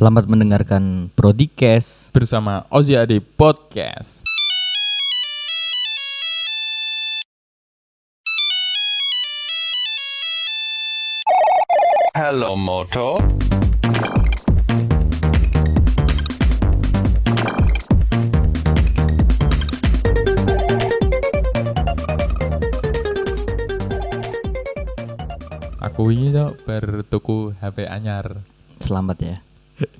Selamat mendengarkan Prodicast. bersama Ozi Adi Podcast. Hello, Moto. Aku ini tuh baru tuku HP anyar. Selamat ya.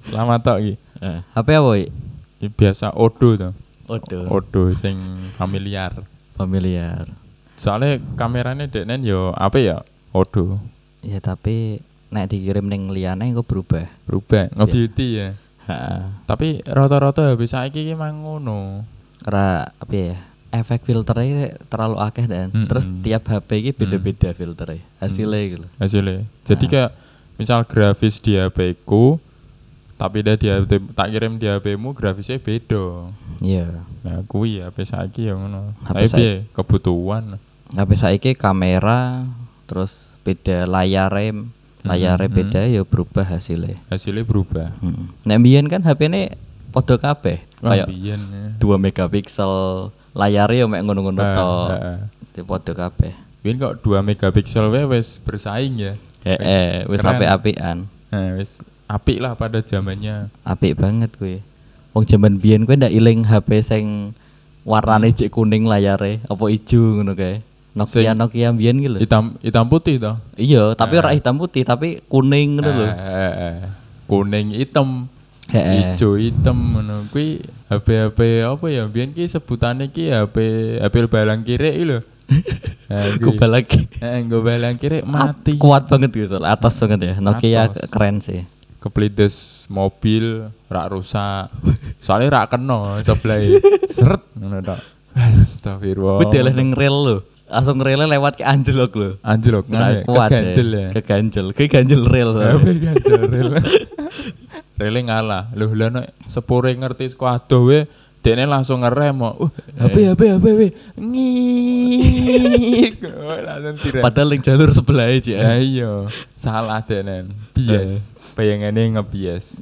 Selamat tok iki. Eh, HP apa? Ini biasa Odo tuh. Odo. Odo sing familiar. Familiar. Soalnya kameranya deknen yo apa ya? Odo. Ya tapi nek dikirim ning liyane engko berubah. Berubah, nge Yes. beauty ya. Heeh. Tapi rata-rata HP saiki ki mang ngono. Karena apa ya? Efek filternya terlalu akeh dan Mm-mm. terus tiap HP ini beda-beda filternya. Hasilnya gitu. Hasilnya. Jadi Ah. kayak misal grafis di HP ku tapi dia di HP, tak kirim di HP-mu grafisnya beda. Iya. Nah, kuwi HP saiki ya ngono. HP Tapi saiki. piye? kebutuhan. HP saiki kamera terus beda layarnya layarnya Mm-mm. beda ya berubah hasilnya. Hasilnya berubah. Hmm. Nek mbiyen kan HP ini podo kabeh. Kayak ya. 2 megapiksel layarnya ya mek ngono-ngono tok. ah. Di podo kabeh. Biyen kok 2 megapiksel wae wis bersaing ya. Heeh, wis apik-apikan. Nah, wis apik lah pada zamannya. Apik banget kuwi. Wong jaman biyen kuwi ndak iling HP sing warnane cek kuning layare apa ijo ngono kae. Nokia Sing- Nokia biyen lho. Hitam hitam putih toh. Iya, tapi Ah. ora hitam putih tapi kuning ngono lho. Eh, eh, eh. Kuning hitam, Heeh. ijo hitam ngono kuwi HP-HP apa ya biyen ki sebutane ki HP HP balang kiri lho. Gue lagi. Eh, nggo balang kiri mati. Kuat banget gitu, soal atas banget ya. Nokia Atas. keren sih. Keplides mobil rak rusak. Soalnya rak kena sebelah seret ngono tok. Astagfirullah. Gue deleh ning rel lho. Langsung relnya lewat ke anjlok lho. Anjlok ngene kuat keganjel ya. Keganjel, keganjel rel. soalnya. Apa ganjel rel. Rele ngalah. Loh lah nek sepure ngerti saka adoh we Dene langsung ngerem kok. Uh, HP HP HP we. Ngik. Langsung. Padahal ning jalur sebelah aja. Ya iya, salah denen. Bias. Bayangane ngebias.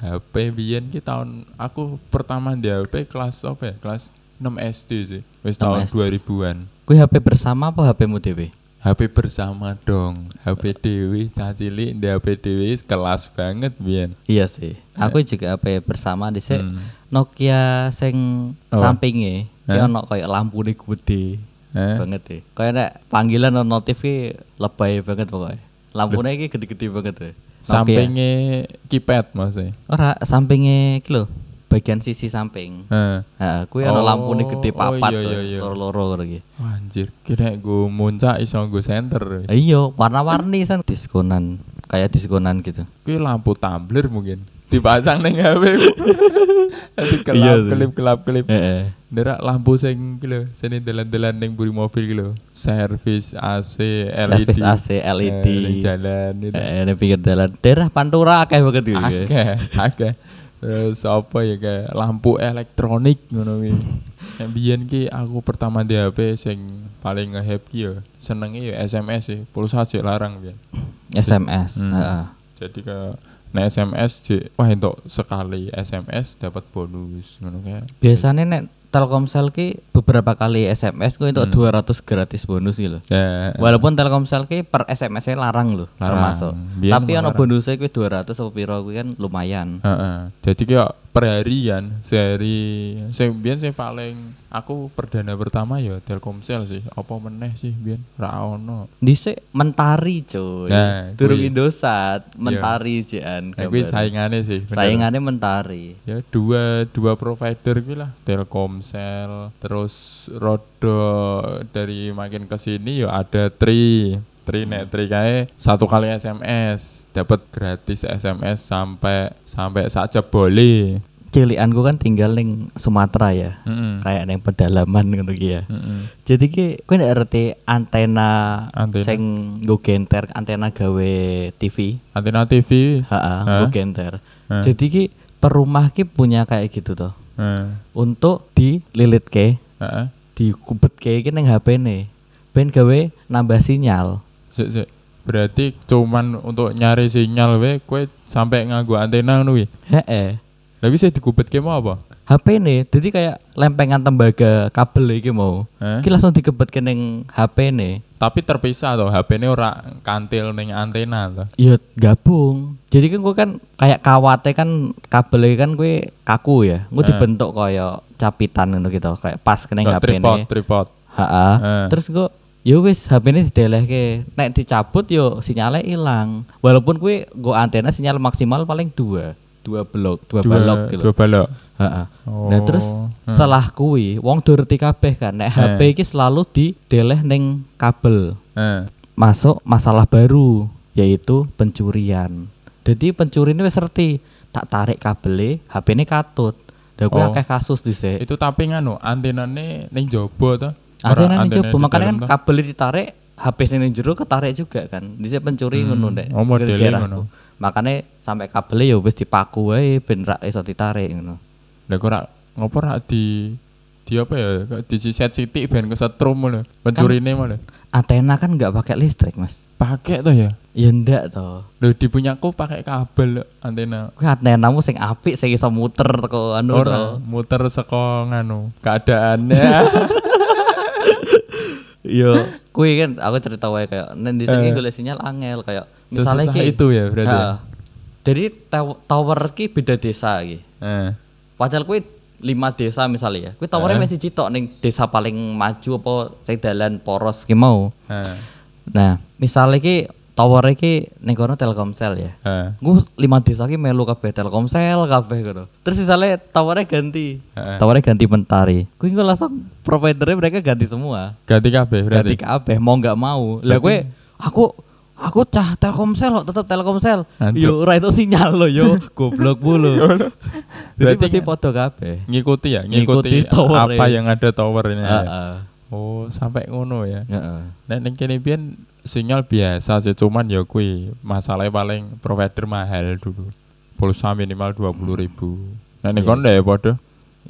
HP biyen ki tahun aku pertama di HP kelas apa ya? Kelas 6 SD sih. Wis 6 tahun SD. 2000-an. Kuwi HP bersama apa HP-mu dhewe? HP bersama dong. HP dewi cacili di HP dewi kelas banget biyen. Iya sih. Aku juga HP bersama di Hmm. Nokia sing Apa? sampinge ki Hah? ono kayak lampune gede. Eh? Banget deh. Kayak nek panggilan notif ki lebay banget pokoknya. Lampune iki gede-gede banget deh. Sampingnya keypad maksudnya. Ora sampinge ki lho, bagian sisi samping. Heeh. Heeh, kuwi ana Oh, lampunya gede oh papat iya, iya, iya. loro-loro ngono iki. Anjir, kira gue muncak iso gue center. Iya, warna-warni san diskonan, kayak diskonan gitu. Kuwi lampu tumbler mungkin dipasang ning HP. Aduh Iya kelap sih. kelip kelap kelip. Heeh. Nderak lampu sing ki lho, sini dalan-dalan ning buri mobil ki lho. Servis AC LED. Servis AC LED. Eh, ning jalan itu. Eh, ini pinggir jalan. Daerah Pantura akeh banget gitu. Akeh, akeh. Terus apa ya kayak lampu elektronik ngono kuwi. Nek biyen ki aku pertama di HP sing paling nge-hype ki ya senenge ya SMS sih. Pulsa aja larang biyen. SMS. Hmm. Heeh. Jadi ke nek SMS J, wah untuk sekali SMS dapat bonus. Biasanya nek Telkomsel ki beberapa kali SMS ku untuk Hmm. 200 gratis bonus gitu. Ya, Walaupun Telkomsel ki per SMS-nya larang loh, Larang. termasuk. Tapi ono bonusnya kuwi 200 apa piro kuwi kan lumayan. Heeh. Jadi kayak per harian sehari sing biyen sing paling aku perdana pertama ya Telkomsel sih. Apa meneh sih biyen ra ono. Dhisik mentari coy. Nah, Durung. Indosat, mentari jian. Nah, kuwi gambar. saingane sih. bener. Saingannya mentari. ya dua dua provider lah Telkomsel terus rodo dari makin ke sini ya ada Tri Tri nek Tri kae satu kali SMS dapat gratis SMS sampai sampai saja boleh Cilianku kan tinggal ning Sumatera ya. Mm-mm. Kayak ning pedalaman ki ya. Mm-mm. Jadi ki kowe nek ngerti antena, Antena. sing nggo genter antena gawe TV. antena TV Heeh, Hah? nggo genter. Hah? Jadi ki per rumah ki punya kayak gitu toh. Heeh. Untuk dililit ke, Heeh. dikubet ke iki ning HP ne. Ben gawe nambah sinyal. Sik sik. Berarti cuman untuk nyari sinyal we kowe sampai nganggo antena ngono kuwi. Heeh. Lah bisa digubetke mau apa? HP ini jadi kayak lempengan tembaga kabel iki mau. Eh? Iki langsung dikebetke ning HP ini. Tapi terpisah toh, HP ini ora kantil ning antena toh. Ya gabung. Jadi kan gue kan kayak kawate kan kabelnya kan gue kaku ya. Gue Eh. dibentuk kayak capitan gitu gitu kayak pas kena Nggak, HP tripod, ini. tripod. Ha Eh. Terus gue ya wis HP ini didelehke. Nek dicabut yo sinyalnya hilang. Walaupun gue gue antena sinyal maksimal paling dua, dua blok, dua, balok gitu. Dua balok. Ha Nah terus Oh, hmm. setelah kuwi wong durti kabeh kan nek HP Eh. iki selalu dideleh ning kabel. Eh. Masuk masalah baru yaitu pencurian. Jadi pencuri ini wis ngerti tak tarik kabelnya HP ini katut. Dah kuwi Oh. akeh kasus dhisik. Itu tapi nganu antenane ning jaba toh. Akhirnya antena coba makanya kan kabel ditarik HP sing ning jero ketarik juga kan. Dhisik pencuri Hmm. ngono ndek. Oh, modelnya ngono. Makanya sampai kabelnya ya wis dipaku wae ben ra iso ditarik ngono. Lah kok ora ngopo ora di di apa ya? Di set sithik ben kesetrum ngono. Pencurine malah. Antena kan nggak pakai listrik, Mas. Pakai toh ya. Ya ndak toh. Loh di punyaku pakai kabel antena. Kuwi antenamu sing apik sing iso muter teko anu Ora muter saka nganu keadaannya. Yo, kuwi kan aku cerita wae kayak nen di sini Eh. golek sinyal angel kayak misalnya ki itu ya berarti. Ha. Jadi tower ki beda desa iki. Eh. Padahal kuwi lima desa misalnya ya. Kuwi towernya Eh. masih citok ning desa paling maju apa sing dalan poros ki mau. Eh. Nah, misalnya ki tower iki ning kono Telkomsel ya. Eh. Gue lima desa ki melu kabeh Telkomsel kabeh gitu. Terus misalnya towernya ganti, Heeh. towernya ganti mentari. Gue nggak langsung providernya mereka ganti semua, Ganti kabeh berarti. ganti kabeh mau nggak mau. Lah gue aku aku cah Telkomsel kok tetep Telkomsel. Hancur. Yo ora itu sinyal lo yo, goblok mulu. Jadi Berarti pasti podo kabeh. ngikuti ya, Ngikuti ngikuti, tower apa ya. yang ada towernya. ya. Heeh. Oh, sampai ngono ya. Heeh. Nek ning kene biyen sinyal biasa sih, cuman ya kuwi masalahnya paling provider mahal dulu. Pulsa minimal 20.000 ribu. Nek ning Iya kono ya padha.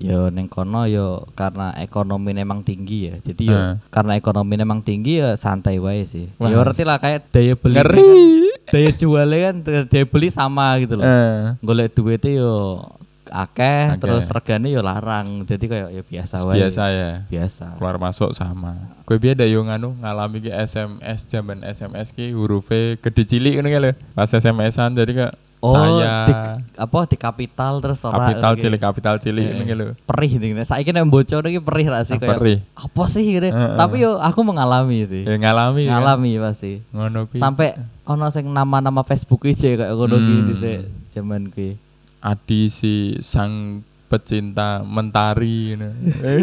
Yo neng kono yo karena ekonomi memang tinggi ya. Jadi yo Eh. karena ekonomi memang tinggi ya santai wae sih. Wah. Ya ngerti lah kayak daya beli Ngeri. daya jualnya kan daya beli sama gitu loh. Eh. Golek duitnya yo akeh, Akeh. terus regane yo larang. Jadi kayak ya biasa wae. Biasa ya. Biasa. Keluar masuk sama. Kowe biyen ada yo nganu ngalami ki SMS zaman SMS ki hurufnya gede cilik ngono lho. Pas SMS-an jadi kayak Oh, saya di, apa di kapital terus ora kapital cilik kapital cilik ngono ki lho. Perih nih. Saiki nek bocor iki perih ra sih Ah, kayak perih. apa sih gitu. Heeh. Tapi yo aku mengalami sih. Ya ngalami kan? Ngalami pasti. Ngono kuwi. sampai ono sing nama-nama Facebook iki kayak ngono Hmm. ki dhisik jaman ki. Adi si sang pecinta mentari.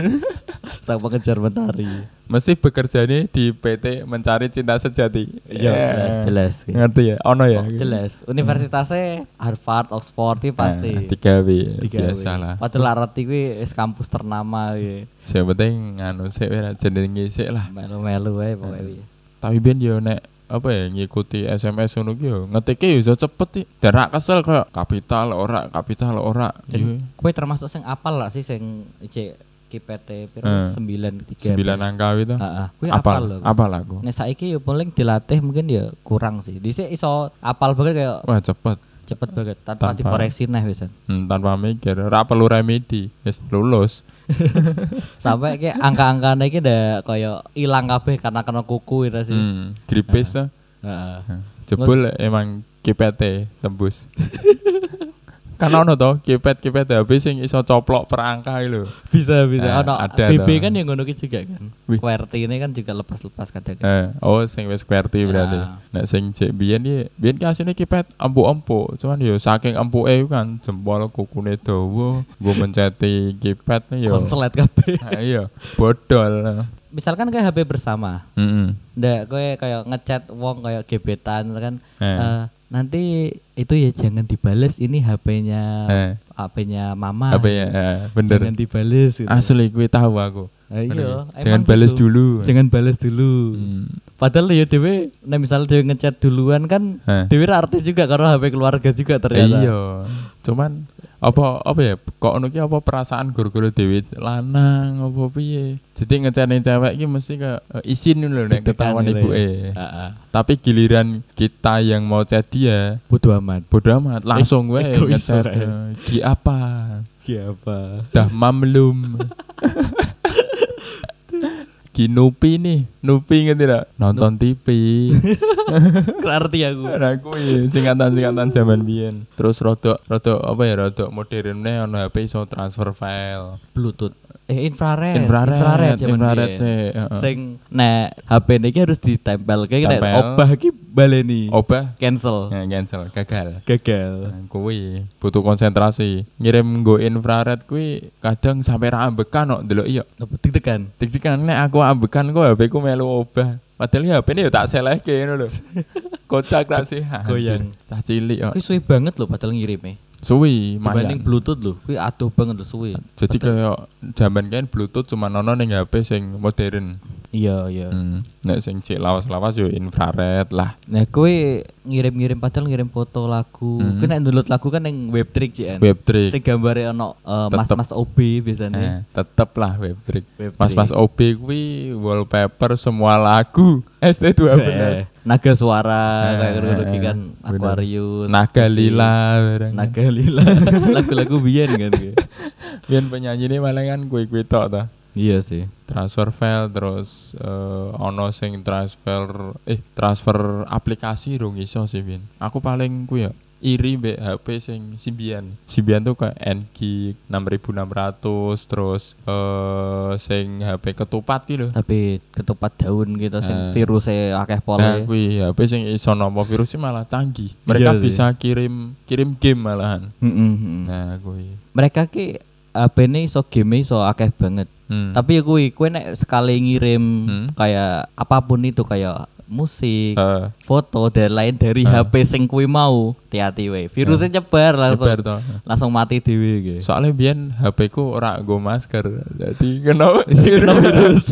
Sang pengejar mentari. Mesti bekerjanya di PT Mencari Cinta Sejati. Iya, jelas, jelas. Ngerti ya? Ono ya? Oh, jelas. Universitasnya Harvard, Oxford iki pasti. Nah, digawe, Digawe. biasa lah. Padahal arti kuwi wis kampus ternama iki. Yang penting nganu ora jenenge sik lah. Melu-melu wae pokoke iki. Tapi ben yo nek apa ya ngikuti SMS ngono ki yo ngetike yo iso cepet sih. Dan rak kesel kayak kapital ora, kapital ora. Yo Dan Kowe termasuk sing apal lah sih sing IC KPT piro Eh, 9 3. sembilan angka itu. Heeh. Kuwi apal Apal, lho. apal aku. Nek saiki yo paling dilatih mungkin ya kurang sih. Dhisik iso apal banget kayak Wah cepet. Cepet banget tanpa, Tanpa- dikoreksi nah wisan. Hmm, tanpa mikir, ora perlu remedi, wis lulus. Sampai kayak angka-angkanya iki udah kayak ilang kabeh karena kena kuku itu sih. Hmm, gripis lah. Heeh. Hah, Jebul emang KPT tembus. kan ono to kipet kipet HP sing iso coplok per angka iki lho. Bisa bisa. Eh, Ono ada BB kan yang ngono juga kan. Wih. QWERTY ini kan juga lepas-lepas kadang. Eh, oh sing wis QWERTY berarti. Ya. Nek sing cek biyen iki, biyen ki asline empuk-empuk, cuman yo saking empuke kan jempol kukune dawa, nggo menceti kipet nih yo. Konslet kabeh. Iya, bodol. Misalkan kayak HP bersama. Heeh. Ndak kowe kayak ngechat wong kayak gebetan kan. Eh. eh, nanti itu ya jangan dibales ini HP-nya Eh. HP-nya mama. Apa ya? Eh, bener. Jangan dibales gitu. Asli kuwi tahu aku. Ah, iya, Jangan bales gitu. dulu. Jangan bales dulu. Hmm. Padahal ya dewe, nah misalnya dewe ngechat duluan kan, Eh. dewe ra arti juga karena HP keluarga juga Eh, ternyata. iya. Cuman apa apa ya kok ono ki apa perasaan guru-guru dewi lanang apa piye jadi ngecene cewek ki mesti ke eh, izin dulu nek ketahuan ibu ya. eh Heeh. tapi giliran kita yang mau chat dia Bodo amat. bodo amat langsung gue egois ngechat ora ya? eh, ki apa Siapa? dah mamlum Ki Nupi nih, Nupi ngerti tidak? Nonton TV. Ngerti aku. Nah, kuwi singkatan-singkatan zaman biyen. Terus rodok rodok apa ya rodok moderne ono HP iso transfer file. Bluetooth. Eh infrared. Infrared, infrared biyen. sih, heeh. Sing nek HP niki harus ditempel kayak nek obah iki baleni. Obah Cancel. ya, cancel, gagal. Gagal. Nah, kuwi butuh konsentrasi. Ngirim nggo infrared kuwi kadang sampai ra ambekan kok ndelok iya. Deg-degan. Nek aku ambekan kok HP ku melu obah. Padahal ya HP ini ya tak selehke ngono lho. Kocak ra sih. Goyang. Cah cilik kok. Kuwi suwe banget loh padahal ngirime. Suwi, Dibanding mayan. Bluetooth loh. Kuwi aduh banget loh suwe. Jadi kayak zaman kan Bluetooth cuma nono ning HP sing modern. Iya, iya. Hmm. Nek sing cek lawas-lawas yo infrared lah. Nah, kowe ngirim-ngirim padahal ngirim foto lagu. Mhm. Kowe nek download lagu kan yang web trick cian. Web trick. Sing gambare ono eh, Tetep. mas-mas OB biasanya. Eh, tetep lah web trick. Mas-mas. OB kuwi wallpaper semua lagu ST2 bener. Eh, naga suara Eh, kayak gitu eh, kan bener. Aquarius. Naga Pusi, lila bareng. Naga lila. Lagu-lagu biyen kan. Biyen penyanyi ini malah kan kuwi-kuwi tok ta. Iya sih. Transfer file terus eh, ono sing transfer eh transfer aplikasi dong iso sih Bin. Aku paling kuwi ya iri mbek HP sing Symbian. Symbian tuh kayak NG 6600 terus eh sing HP ketupat gitu. Tapi ketupat daun gitu sing Eh. virusnya akeh Nah, pole. kuwi HP sing iso nampa virus sih malah canggih. Mereka Iya sih. bisa kirim kirim game malahan. Heeh, heeh. Nah, kuwi. Mereka ki HP ini iso game iso akeh banget. Hmm. Tapi ya kuwi kowe nek sekali ngirim Hmm. kayak apa pun itu kayak musik, Eh, foto dan lain dari Eh. HP sing kuwi mau, hati-hati we. Virusnya nyebar langsung nyebar toh. langsung mati dhewe gitu. Soalnya biyen HP ku ora nggo masker. Jadi kena virus.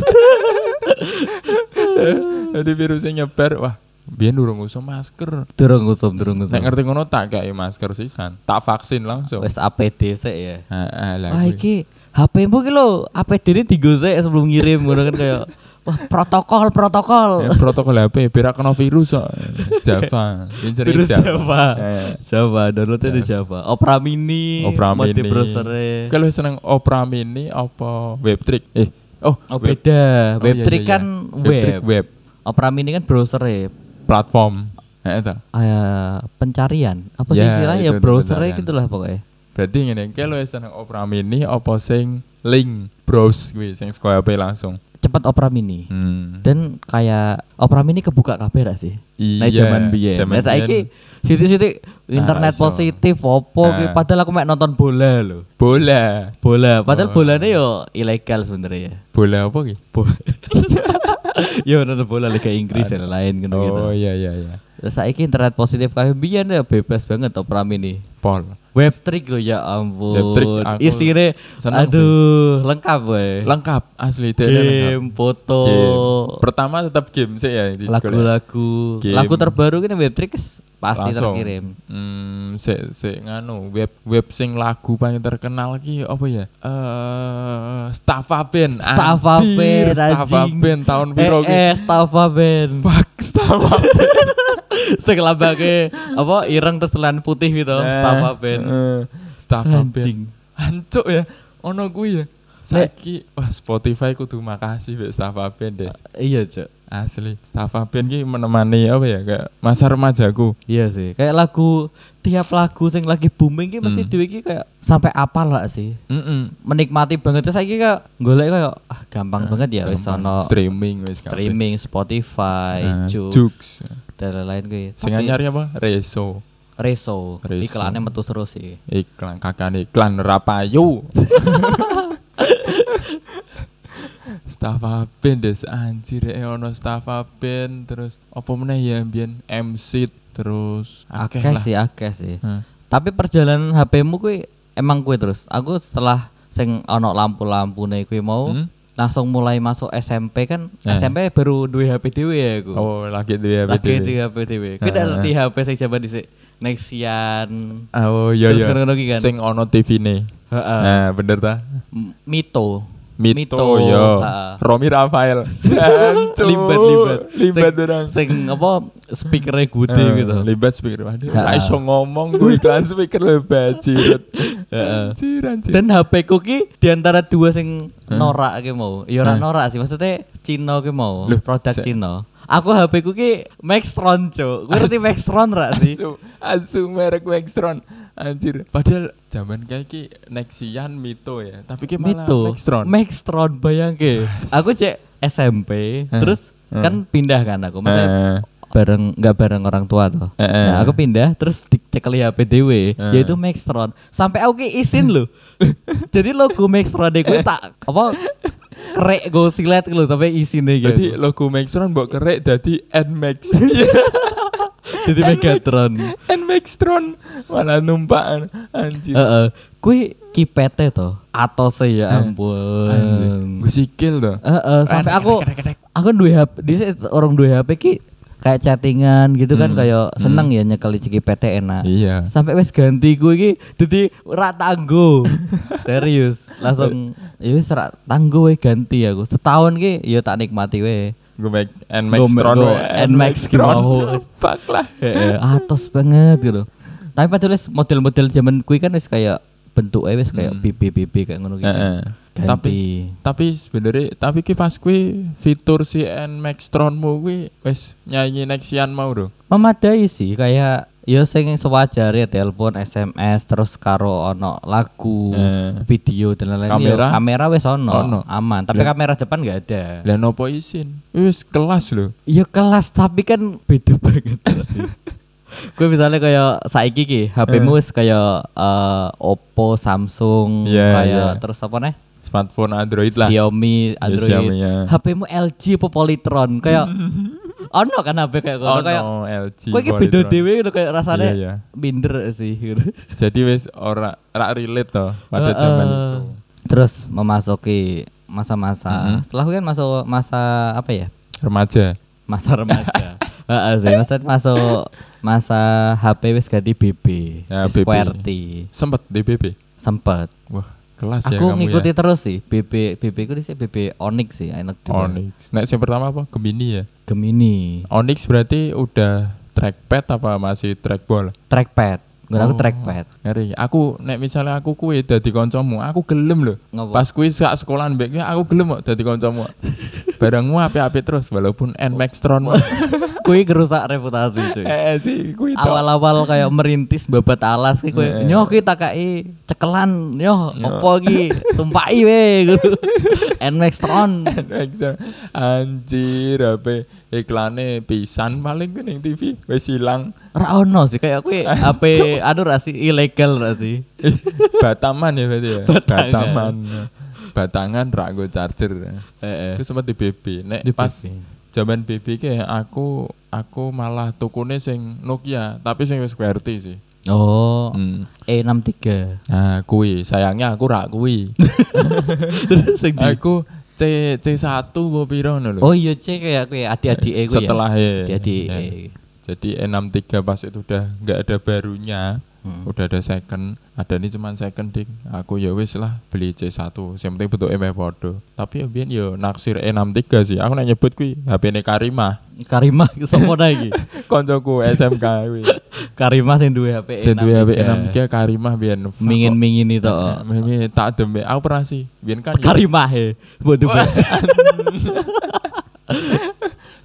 Jadi virusnya nyebar. Wah, biyen durung usah masker. Durung ngusum, durung ngusum. Nek ngerti ngono tak kayak masker sisan. Tak vaksin langsung. Wes APD sik ya. Heeh lah. Wah iki HP-mu ki lho, APD ini digosek sebelum ngirim ngono kan kayak wah protokol protokol. Ya, protokol HP biar kena virus kok. Java. Virus Java. Eh. Java, downloadnya di Java. Opera Mini, Opera Mini. browsernya. Kalau seneng Opera Mini apa Webtrick? Eh, oh, Oh web- beda, Oh, web iya, iya, iya. kan Webtrick web. web Opera Mini kan browsernya. platform. Ya itu. Ah, pencarian. Apa sih Ya, istilahnya? Ya browsernya pencarian. gitu lah pokoknya. Berarti ngene, kalau seneng Opera Mini apa sing link browse kuwi sing saka HP langsung. Cepat Opera Mini. Hmm. Dan kayak Opera Mini kebuka kabeh ra sih? Nah, Iya, zaman biyen. zaman Nah, saiki biyen. sitik-sitik internet iso. positif opo Nah. padahal aku mek nonton bola loh. bola. Bola, padahal Oh. bolanya yo ilegal sebenarnya ya. Bola apa ki? Bola. yo nonton bola Liga Inggris dan lain gitu gitu. Oh iya iya iya. Terus saiki internet positif kabeh biyen ya bebas banget Opera Mini. Pol. Web trick lo ya ampun. Web trick aku Isine seneng aduh, lengkap we. Lengkap asli Game, foto, Game. Pertama tetap game sih ya lagu-lagu. Lagu terbaru kan web trick pasti Langsung. terkirim. Hmm, se se nganu web web sing lagu paling terkenal ki apa ya? Eh, Band. Staffa Anjir, Band, Staffa anjing. Band tahun piro ki? Eh, eh Staffa Band. Fuck Staffa Band. Sing apa ireng terus telan putih gitu, Staffa Band. Eh, Staffa Anjing. Band. Hancuk ya. Ono kuwi ya. Saiki wah Spotify kudu makasih mbek Staffa Band, Des. Iya, Cok. Asli, Staffa Band ki menemani apa ya kayak masa remajaku. Iya sih. Kayak lagu tiap lagu sing lagi booming ki mesti dhewe ki kayak sampai apal lah sih. Mm Menikmati banget terus saiki kayak golek kayak ah gampang banget ya wis ono streaming wis streaming Spotify, Nah, Joox, Joox. dan lain-lain kuwi. Sing anyar apa? Reso. Reso, Reso. iklannya metu terus sih. Iklan kakak iklan Rapayu. Staffa Band des anjir eh ono Staffa Band terus apa meneh ya mbiyen MC terus akeh lah. sih, akeh sih. Hah. Tapi perjalanan HP-mu kuwi emang kuwi terus. Aku setelah sing ono lampu-lampune kuwi mau Hmm? Langsung mulai masuk SMP kan. Eh. SMP baru duwe HP dhewe ya aku. Oh, lagi duwe HP Lagi di HP dhewe. Kuwi Heeh. ngerti HP sing jaman dhisik. Nexian Oh iya Terus iya. ngono ki kan. Sing ono TV-ne. heeh Nah, bener ta? Mito Mito, Mito, yo. heeh. Romi Rafael. Libat libat Libat sing, orang. sing apa speakernya gede Eh, gitu Libat speaker. Waduh, iso ngomong gue iklan speaker lebat cirit. Anjir, anjir. dan HP ku ki di antara dua sing Hah? norak ki mau ya ora Hah? norak sih maksudnya Cino ki mau Loh, produk Cino aku HP ku ki Maxtron cuk gue ngerti Maxtron ra sih Asu, asu merek Maxtron. Anjir. Padahal zaman kayak ki Nexian Mito ya. Tapi ki malah Mito Maxtron. Maxtron bayangke aku cek SMP Hah? terus Hah? kan pindah kan aku maksudnya Eh, bareng nggak bareng orang tua tuh. Eh, eh. Nah, aku pindah terus dicekeli HP dewe Eh. yaitu Maxtron. Sampai aku ki izin loh. Jadi logo Maxtron gue tak apa kerek gue silet gitu sampai izin deh gitu. Jadi logo Maxtron mbok kerek dadi Nmax. Jadi Megatron. Nmaxtron malah numpak anjir. Heeh. Kui kipete toh atau saya Eh, ampun. Gue sikil tuh. Heeh, sampai aku aku duwe HP di orang duwe HP ki kayak chattingan gitu kan Hmm, kayak hmm. seneng ya nyekeli ciki PT enak. Iya. Sampai wes ganti gue iki dadi ora tanggo. Serius, langsung ya wis ora tanggo we ganti aku. Setahun ki ya tak nikmati we. Gue make Tron gua we, Nmax ki mau. Fuck lah. Atos banget gitu. Tapi padahal model-model zaman kuwi kan wis kayak bentuknya wis kayak Hmm. Kayak ngono gitu. Heeh. Ganti. Tapi tapi sebenarnya tapi ki pas kui fitur si Nmax Tronmu kui wis nyanyi Nexian mau dong. memadai sih kayak ya sing sewajarnya telepon SMS terus karo ono lagu Eh. video dan lain-lain Kamera? Ya, kamera wis ono, Ono. aman tapi Lah. kamera depan nggak ada Lah nopo isin? Wis kelas lho. ya kelas tapi kan beda banget sih gue misalnya kayak saiki ki HP-mu wis kayak eh, Oppo, Samsung, Iya, kayak iya. terus apa nih? Smartphone Android lah. Xiaomi, Android. Xiaomi, ya. HP-mu LG apa Polytron kayak ono kan HP kayak Oh ngono kayak no, LG. Kowe iki beda dhewe gitu kayak rasanya Iya, iya. minder sih. Jadi wis ora ora relate toh pada zaman itu. Terus memasuki masa-masa Mhm. setelah kan masuk masa apa ya? Remaja. Masa remaja. Heeh sih, masa masuk masa HP wis ganti BB, Ya, BB. QWERTY. Sempet DBB. Sempet. Wah, kelas ya Aku kamu ngikuti ya. terus sih BB BB ku dhisik BB Onyx sih, enak juga. Onyx. Nek yang pertama apa? Gemini ya. Gemini, Onyx berarti udah trackpad apa masih trackball? trackpad. Gue aku Oh, trackpad. Ngeri. Aku nek misalnya aku kuwi dadi kancamu, aku gelem lho. Ngopo? Pas kuwi sak sekolahan mbek aku gelem kok dadi kancamu. Barangmu apik-apik terus walaupun Nmax Tron. Kuwi ngerusak reputasi cuy. eh sih kuwi tok. awal-awal kayak merintis babat alas ki kowe Eh. nyoh ki takai cekelan nyoh opo ki tumpai we gitu Nmax Tron. Anjir, HP iklane pisan paling ku ning TV wis ilang. ra ono sih kayak kowe HP anu ra sih ilegal ra sih Eh, Bataman ya berarti ya. Bataman. Batangan rak charger. heeh Itu sempat di BB. Nek Di pas BB. Zaman BB ki aku aku malah tukune sing Nokia, tapi sing wis QWERTY sih. oh Hmm. E63 Nah, kuwi sayangnya aku rak kuwi. terus sing aku C C1 apa piro ngono lho. oh iya cek kayak kowe adik-adik e kowe ya Setelah ya. adik Ya. Jadi E63 pas itu udah nggak ada barunya, Hmm. udah ada second, ada ini cuman second ding. Aku ya wis lah beli C1, yang penting bentuk meh podo. Tapi ya biyen yo naksir E63 sih. Aku nek nyebut kuwi HP-ne Karimah. Karimah sapa dah iki Koncoku SMK kuwi. Karimah sing duwe HP Sing duwe HP E63. E63 Karimah biyen. Fuck kok. mingin-mingin itu Mimi tak demi aku pernah sih. Biyen kan Karimah he bodoh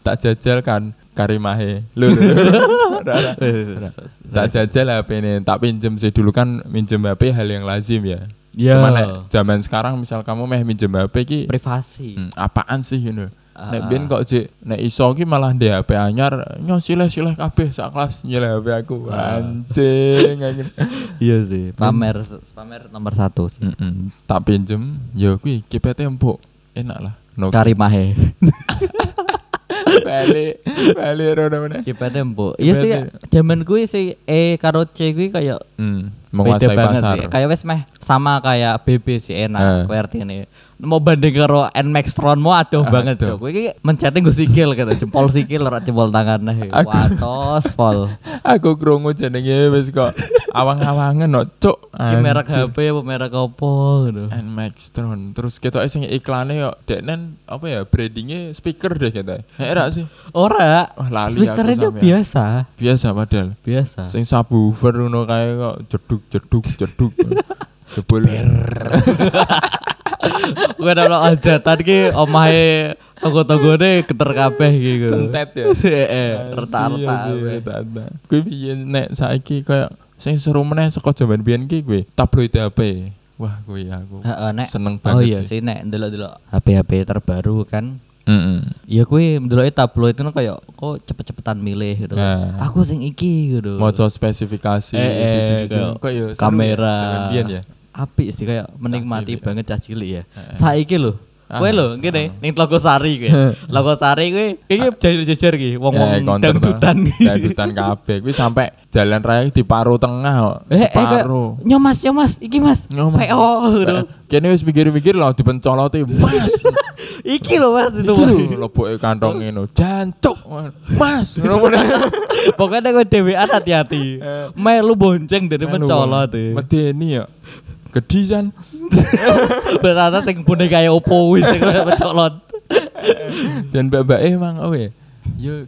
tak jajal kan Karimahe. Ora. tak jajal HP ini tak pinjem sih dulu kan minjem HP hal yang lazim ya Ya. cuman zaman sekarang misal kamu meh minjem HP ki privasi hmm, apaan sih you know? Ah, nek biyen kok jek nek iso ki malah ndek HP anyar nyo sileh-sileh kabeh sak kelas nyileh HP aku Ah. anjing anjing Iya sih, pamer pamer nomor satu sih. Mm-mm. tak pinjem ya kuwi KPT empuk enak lah no Karimahe. balik balik roda mana Kipete empuk. Iya sih, zaman kuwi sih E karo C kuwi kayak hmm menguasai banget pasar. sih. Kayak wes meh sama kayak BB sih Eh. enak QWERTY ini. Mau banding karo Nmax Tron mau aduh banget cok. Kowe iki menceting gue sikil gitu, jempol sikil ora jempol tangan Aku- Watos pol. Aku krungu jenenge wis kok awang-awangan no. Iki merek. HP apa merek apa gitu. Nmax Tron. Terus kita sing iklane yo deknen apa ya brandingnya speaker deh kita. Herak sih. Ora. Wah, lali aku Speakernya itu biasa, Biasa padahal. biasa. Sing subwoofer ngono kae kok jeduk jeduk jeduk. Jebul. Gue lo ajatan ki omahe tonggo-tonggone geter kabeh gitu. Sentet ya. Heeh, reta-reta. Reta-reta. Kuwi piye nek saiki kayak sing seru meneh saka jaman biyen ki kuwi tabloid HP. Wah, kuwi aku. Heeh, nek Seneng Oh banget iya sih. nek ndelok-ndelok HP-HP terbaru kan. Heeh. Ya kuwi ndelok tabloid itu kayak kok cepet-cepetan milih gitu. Nah. Aku sing iki gitu. Maca spesifikasi Eh, eh, Kok ya ya, kamera. ya. Apik sih kayak menikmati cilik. banget cah cilik ya. Heeh. Saiki lho. Ah, Kowe lho, ngene ning Tlaga Sari kowe. Tlaga Sari kowe iki jajar-jajar iki Eh, wong-wong counter dangdutan. Dangdutan kabeh. Kuwi sampai jalan raya di paru tengah kok. Eh, eh kayak, Separuh. nyo mas, nyo mas, iki mas, Nyo, Mas. PO. Eh, Kene wis mikir-mikir lho dipencoloti. Mas. iki lho mas itu. Itu lho leboke kantong ngono. Jancuk. Mas. Pokoknya kowe dhewean hati-hati. Melu bonceng dari mencolot e. Medeni ya. Gedisan. Berarti sing boneka kayak opo wis sing mencolot. Dan mbak-mbak emang oh ya.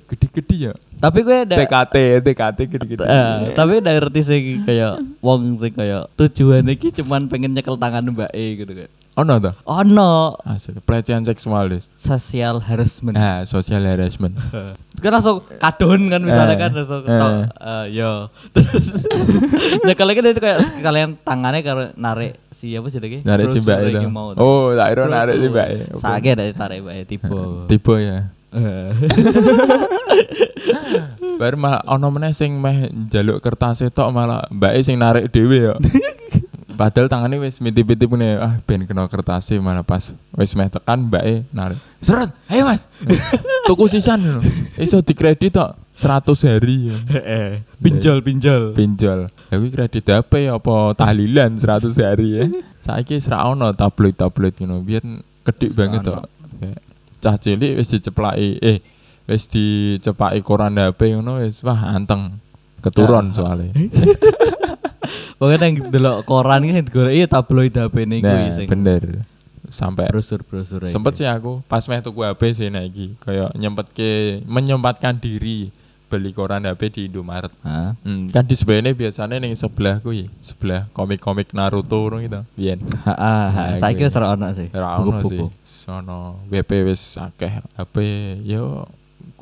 Gede-gede ya. Tapi kowe ada TKT, TKT gede-gede. Eh, tapi udah ngerti sih kayak wong sing kayak tujuan iki cuman pengen nyekel tangan Mbak E gitu kan. Ono ta? Oh no, Asli pelecehan seksual des. social harassment. Nah, social harassment. kan langsung kadon kan misalnya Eh, kan langsung eh. tok, eh, yo terus nyekel lagi itu kayak kalian tangannya karo narik si apa sih lagi Narik si mbak itu. Oh, tak kira narik si mbak. e. Oke. sakit dari tarik mbak E, tipe Tipe ya. Eh. Baru malah ono meneh sing meh njaluk kertas tok malah mbake sing narik dhewe ya. Padahal tangannya wis mitip-mitip punya ah ben kena kertasnya malah pas wis meh tekan mbake narik. Seret, ayo Mas. Tuku sisan ngono. Iso dikredit tok 100 hari ya. Eh, pinjol pinjol Pinjol. Lah kuwi kredit HP apa tahlilan 100 hari ya. Saiki ra ono tabloid-tabloid ngono. Biyen kedik banget tok. Cah cilik wis diceplaki eh wis dicepaki koran HP ngono wis wah anteng. Keturun Ah. soalnya. pokoknya yang delok koran ini sing digoreki tabloid HP ini kuwi Nah, sing bener. Sampai brosur-brosur sempet sih aku pas meh tuku HP sih nek iki kayak nyempetke menyempatkan diri beli koran HP di Indomaret. Hmm, kan di sebelah biasanya ning sebelah kuwi, sebelah komik-komik Naruto ngono gitu. Biyen. Ha. Nah, saiki wis ora ono sih. Ora ono sih. Sono WP wis akeh HP yo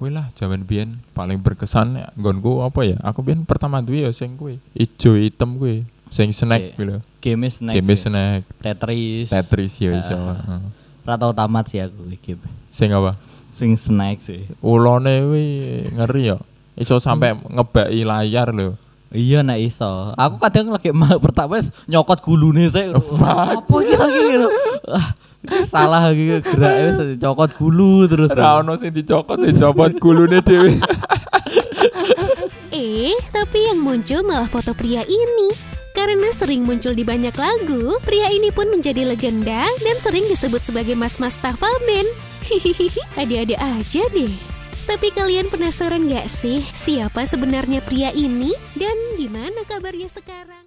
kuwi lah zaman biyen paling berkesan ya, nggonku apa ya? Aku biyen pertama duwe ya sing kuwi, ijo hitam kuwi. Sing snack kuwi lho. Game snack. Game snack, Tetris. Tetris ya iso. Ah. Heeh. Ora tau tamat sih aku game. Sing apa? Sing snack sih. Ulone kuwi ngeri ya. Iso sampai ngebaki layar lho. Iya nek iso. Aku kadang lagi ma- pertama wis nyokot gulune. Fuck. Apa iki lagi gitu. Ah, salah gitu gerak wis nyokot gulu terus. Ora ono sing dicokot, dicopot gulune dhewe. Eh, tapi yang muncul malah foto pria ini. Karena sering muncul di banyak lagu, pria ini pun menjadi legenda dan sering disebut sebagai mas-mas Tafa Band. Hihihi, ada-ada aja deh. Tapi kalian penasaran gak sih siapa sebenarnya pria ini dan gimana kabarnya sekarang?